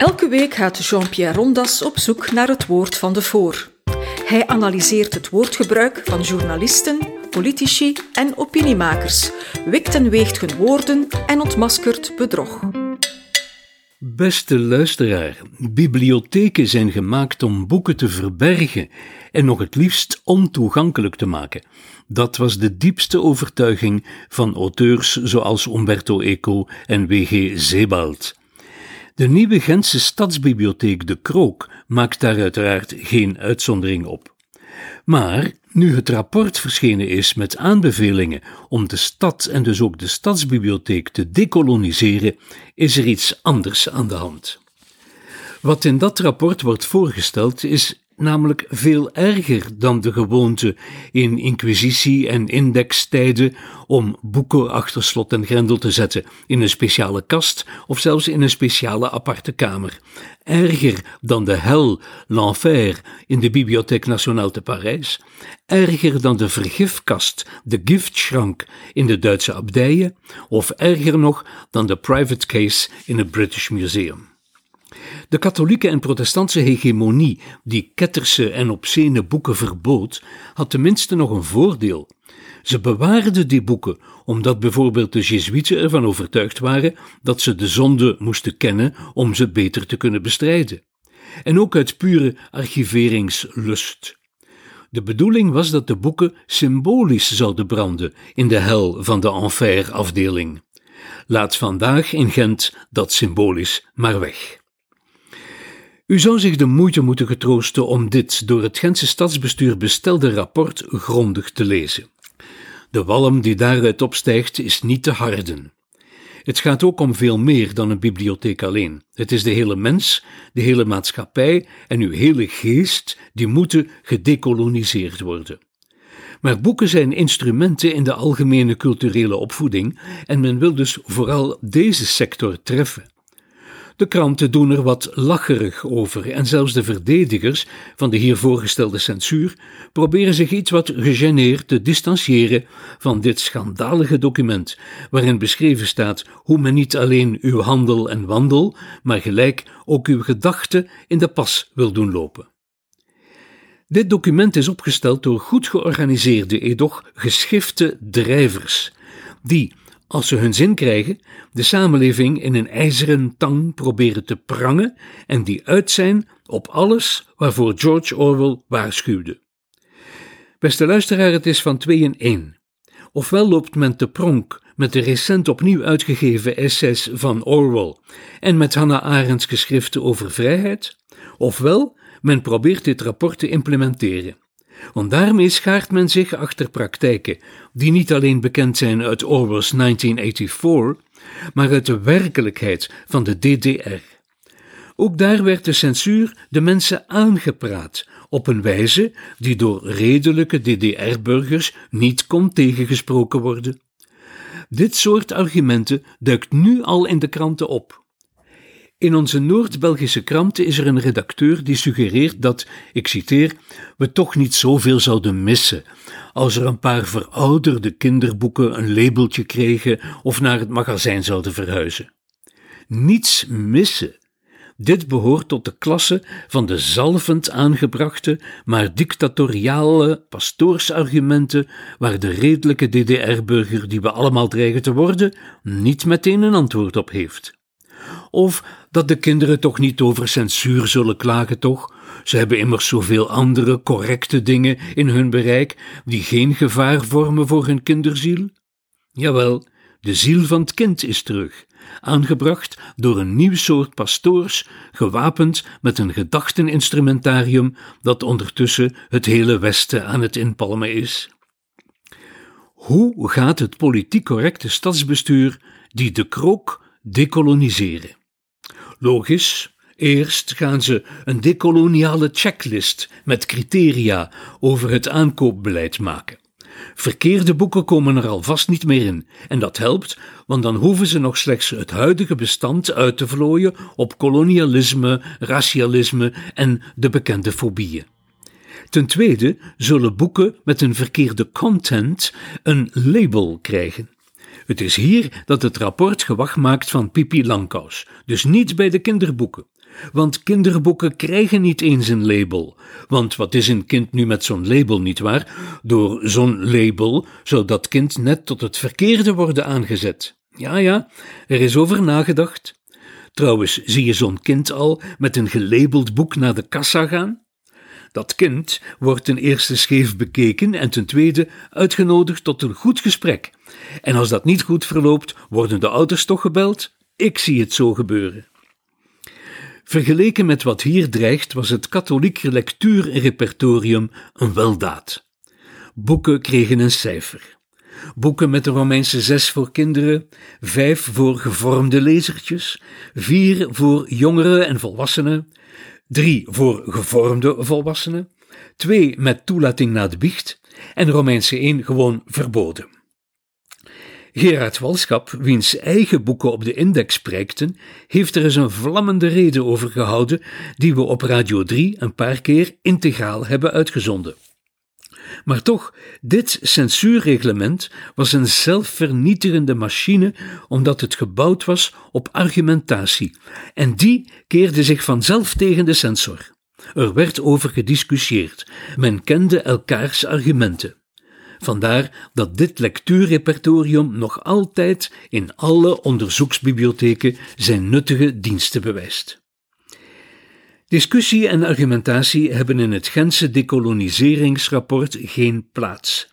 Elke week gaat Jean-Pierre Rondas op zoek naar het woord van de voor. Hij analyseert het woordgebruik van journalisten, politici en opiniemakers, wikt en weegt hun woorden en ontmaskert bedrog. Beste luisteraar, bibliotheken zijn gemaakt om boeken te verbergen en nog het liefst ontoegankelijk te maken. Dat was de diepste overtuiging van auteurs zoals Umberto Eco en W.G. Sebald. De nieuwe Gentse stadsbibliotheek De Krook maakt daar uiteraard geen uitzondering op. Maar nu het rapport verschenen is met aanbevelingen om de stad en dus ook de stadsbibliotheek te dekoloniseren, is er iets anders aan de hand. Wat in dat rapport wordt voorgesteld is namelijk veel erger dan de gewoonte in inquisitie- en indextijden om boeken achter slot en grendel te zetten in een speciale kast of zelfs in een speciale aparte kamer. Erger dan de hel, l'enfer, in de Bibliothèque Nationale te Parijs. Erger dan de vergifkast, de giftschrank in de Duitse abdijen. Of erger nog dan de private case in het British Museum. De katholieke en protestantse hegemonie, die ketterse en obscene boeken verbood, had tenminste nog een voordeel. Ze bewaarden die boeken omdat bijvoorbeeld de Jezuïeten ervan overtuigd waren dat ze de zonde moesten kennen om ze beter te kunnen bestrijden. En ook uit pure archiveringslust. De bedoeling was dat de boeken symbolisch zouden branden in de hel van de enfer-afdeling. Laat vandaag in Gent dat symbolisch maar weg. U zou zich de moeite moeten getroosten om dit door het Gentse stadsbestuur bestelde rapport grondig te lezen. De walm die daaruit opstijgt is niet te harden. Het gaat ook om veel meer dan een bibliotheek alleen. Het is de hele mens, de hele maatschappij en uw hele geest die moeten gedekoloniseerd worden. Maar boeken zijn instrumenten in de algemene culturele opvoeding en men wil dus vooral deze sector treffen. De kranten doen er wat lacherig over en zelfs de verdedigers van de hier voorgestelde censuur proberen zich iets wat gegeneerd te distancieren van dit schandalige document, waarin beschreven staat hoe men niet alleen uw handel en wandel, maar gelijk ook uw gedachten in de pas wil doen lopen. Dit document is opgesteld door goed georganiseerde, edoch geschifte drijvers, die als ze hun zin krijgen, de samenleving in een ijzeren tang proberen te prangen en die uit zijn op alles waarvoor George Orwell waarschuwde. Beste luisteraar, het is van twee in één. Ofwel loopt men te pronk met de recent opnieuw uitgegeven essays van Orwell en met Hannah Arendts geschriften over vrijheid, ofwel men probeert dit rapport te implementeren. Want daarmee schaart men zich achter praktijken die niet alleen bekend zijn uit Orwell's 1984, maar uit de werkelijkheid van de DDR. Ook daar werd de censuur de mensen aangepraat op een wijze die door redelijke DDR-burgers niet kon tegengesproken worden. Dit soort argumenten duikt nu al in de kranten op. In onze Noord-Belgische kranten is er een redacteur die suggereert dat, ik citeer, we toch niet zoveel zouden missen als er een paar verouderde kinderboeken een labeltje kregen of naar het magazijn zouden verhuizen. Niets missen. Dit behoort tot de klasse van de zalvend aangebrachte, maar dictatoriale pastoorsargumenten waar de redelijke DDR-burger die we allemaal dreigen te worden, niet meteen een antwoord op heeft. Of dat de kinderen toch niet over censuur zullen klagen, toch? Ze hebben immers zoveel andere correcte dingen in hun bereik die geen gevaar vormen voor hun kinderziel. Jawel, de ziel van het kind is terug, aangebracht door een nieuw soort pastoors, gewapend met een gedachteninstrumentarium dat ondertussen het hele Westen aan het inpalmen is. Hoe gaat het politiek correcte stadsbestuur die de krook dekoloniseren? Logisch, eerst gaan ze een decoloniale checklist met criteria over het aankoopbeleid maken. Verkeerde boeken komen er alvast niet meer in, en dat helpt, want dan hoeven ze nog slechts het huidige bestand uit te vlooien op kolonialisme, racialisme en de bekende fobieën. Ten tweede zullen boeken met een verkeerde content een label krijgen. Het is hier dat het rapport gewacht maakt van Pipi Langkous, dus niet bij de kinderboeken. Want kinderboeken krijgen niet eens een label. Want wat is een kind nu met zo'n label, nietwaar? Door zo'n label zou dat kind net tot het verkeerde worden aangezet. Ja, ja, er is over nagedacht. Trouwens, zie je zo'n kind al met een gelabeld boek naar de kassa gaan? Dat kind wordt ten eerste scheef bekeken en ten tweede uitgenodigd tot een goed gesprek. En als dat niet goed verloopt, worden de ouders toch gebeld? Ik zie het zo gebeuren. Vergeleken met wat hier dreigt, was het katholiek lectuurrepertorium een weldaad. Boeken kregen een cijfer. Boeken met de Romeinse zes voor kinderen, vijf voor gevormde lezertjes, vier voor jongeren en volwassenen, drie voor gevormde volwassenen, twee met toelating na de biecht en Romeinse één gewoon verboden. Gerard Walschap, wiens eigen boeken op de index prijkten, heeft er eens een vlammende reden over gehouden, die we op Radio 3 een paar keer integraal hebben uitgezonden. Maar toch, dit censuurreglement was een zelfvernietigende machine omdat het gebouwd was op argumentatie, en die keerde zich vanzelf tegen de censor. Er werd over gediscussieerd, men kende elkaars argumenten. Vandaar dat dit lectuurrepertorium nog altijd in alle onderzoeksbibliotheken zijn nuttige diensten bewijst. Discussie en argumentatie hebben in het Gentse decoloniseringsrapport geen plaats.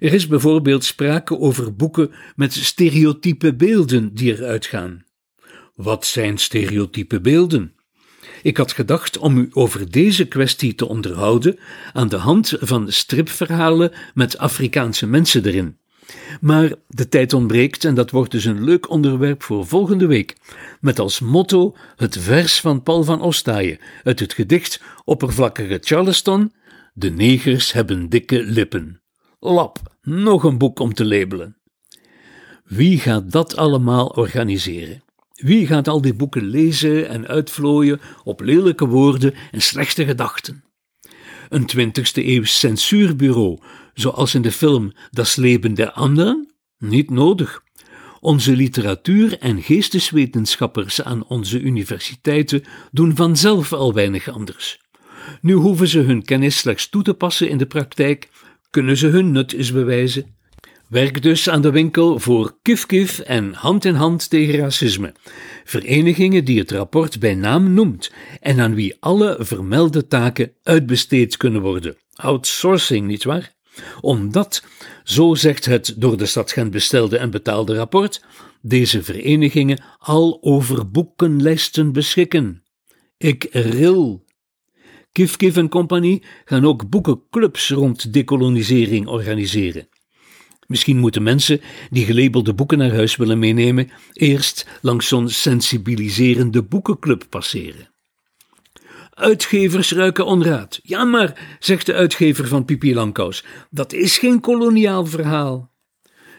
Er is bijvoorbeeld sprake over boeken met stereotype beelden die eruit gaan. Wat zijn stereotype beelden? Ik had gedacht om u over deze kwestie te onderhouden aan de hand van stripverhalen met Afrikaanse mensen erin. Maar de tijd ontbreekt en dat wordt dus een leuk onderwerp voor volgende week. Met als motto het vers van Paul van Ostaaien uit het gedicht Oppervlakkige Charleston: De negers hebben dikke lippen. Lap, nog een boek om te labelen. Wie gaat dat allemaal organiseren? Wie gaat al die boeken lezen en uitvlooien op lelijke woorden en slechte gedachten? Een 20e eeuws censuurbureau, zoals in de film Das Leben der Anderen? Niet nodig. Onze literatuur- en geesteswetenschappers aan onze universiteiten doen vanzelf al weinig anders. Nu hoeven ze hun kennis slechts toe te passen in de praktijk, kunnen ze hun nut eens bewijzen. Werk dus aan de winkel voor Kif en Hand in Hand tegen Racisme. Verenigingen die het rapport bij naam noemt en aan wie alle vermelde taken uitbesteed kunnen worden. Outsourcing, nietwaar? Omdat, zo zegt het door de stad Gent bestelde en betaalde rapport, deze verenigingen al over boekenlijsten beschikken. Ik ril. Kif Kif en Compagnie gaan ook boekenclubs rond decolonisering organiseren. Misschien moeten mensen die gelabelde boeken naar huis willen meenemen, eerst langs zo'n sensibiliserende boekenclub passeren. Uitgevers ruiken onraad. Ja, maar, zegt de uitgever van Pipi Langkous, dat is geen koloniaal verhaal.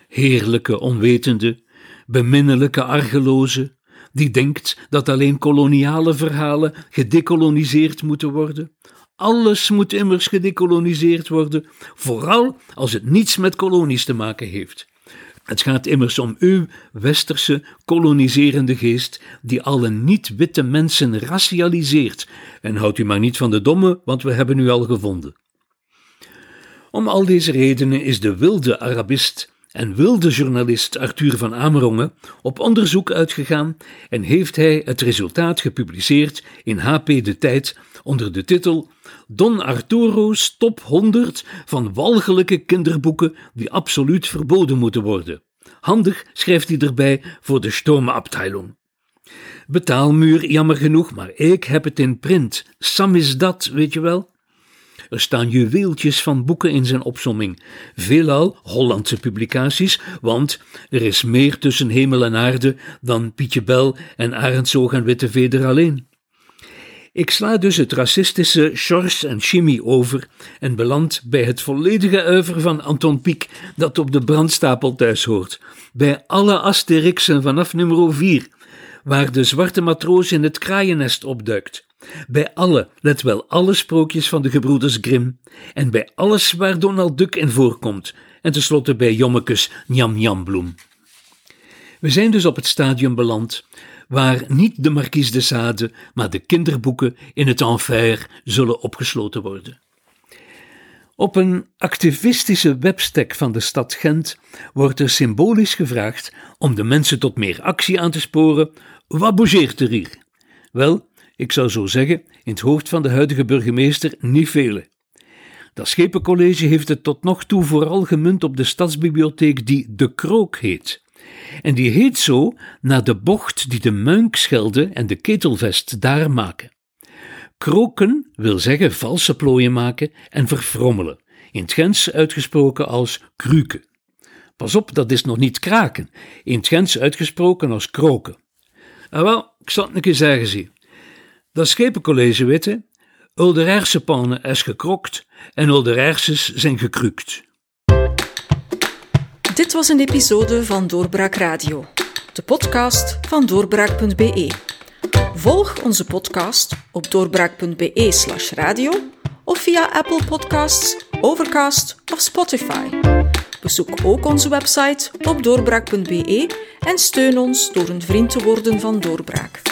Heerlijke onwetende, beminnelijke argeloze, die denkt dat alleen koloniale verhalen gedekoloniseerd moeten worden. Alles moet immers gedekoloniseerd worden, vooral als het niets met kolonies te maken heeft. Het gaat immers om uw westerse koloniserende geest, die alle niet-witte mensen racialiseert. En houdt u maar niet van de domme, want we hebben u al gevonden. Om al deze redenen is de wilde Arabist en wilde journalist Arthur van Amerongen op onderzoek uitgegaan en heeft hij het resultaat gepubliceerd in HP De Tijd onder de titel Don Arturo's top 100 van walgelijke kinderboeken die absoluut verboden moeten worden. Handig schrijft hij erbij voor de Sturmabteilung. Betaalmuur, jammer genoeg, maar ik heb het in print. Sam is dat, weet je wel? Er staan juweeltjes van boeken in zijn opsomming, veelal Hollandse publicaties, want er is meer tussen hemel en aarde dan Pietje Bel en Arendsoog en Witte Veder alleen. Ik sla dus het racistische Sjors en Chimie over en beland bij het volledige uiver van Anton Pieck dat op de brandstapel thuis hoort, bij alle Asterixen vanaf nummer 4, waar de zwarte matroos in het kraaiennest opduikt, bij alle, let wel, alle sprookjes van de gebroeders Grimm en bij alles waar Donald Duck in voorkomt en tenslotte bij Jommekes Njam Njambloem. We zijn dus op het stadium beland waar niet de Marquise de Sade, maar de kinderboeken in het enfer zullen opgesloten worden. Op een activistische webstack van de stad Gent wordt er symbolisch gevraagd om de mensen tot meer actie aan te sporen. Wat bougeert er hier? Wel, ik zou zo zeggen, in het hoofd van de huidige burgemeester niet vele. Dat Schepencollege heeft het tot nog toe vooral gemunt op de stadsbibliotheek die De Krook heet. En die heet zo naar de bocht die de Muinkschelde en de Ketelvest daar maken. Kroken wil zeggen valse plooien maken en verfrommelen, in het Gens uitgesproken als kruken. Pas op, dat is nog niet kraken, in het Gens uitgesproken als kroken. Ah wel, ik zal het een keer zeggen, zie. Dat schepencollege witte, Ulderijrse pannen is gekrokt en Ulderijrses zijn gekrukt. Dit was een episode van Doorbraak Radio, de podcast van doorbraak.be. Volg onze podcast op doorbraak.be/slash radio of via Apple Podcasts, Overcast of Spotify. Bezoek ook onze website op doorbraak.be en steun ons door een vriend te worden van Doorbraak.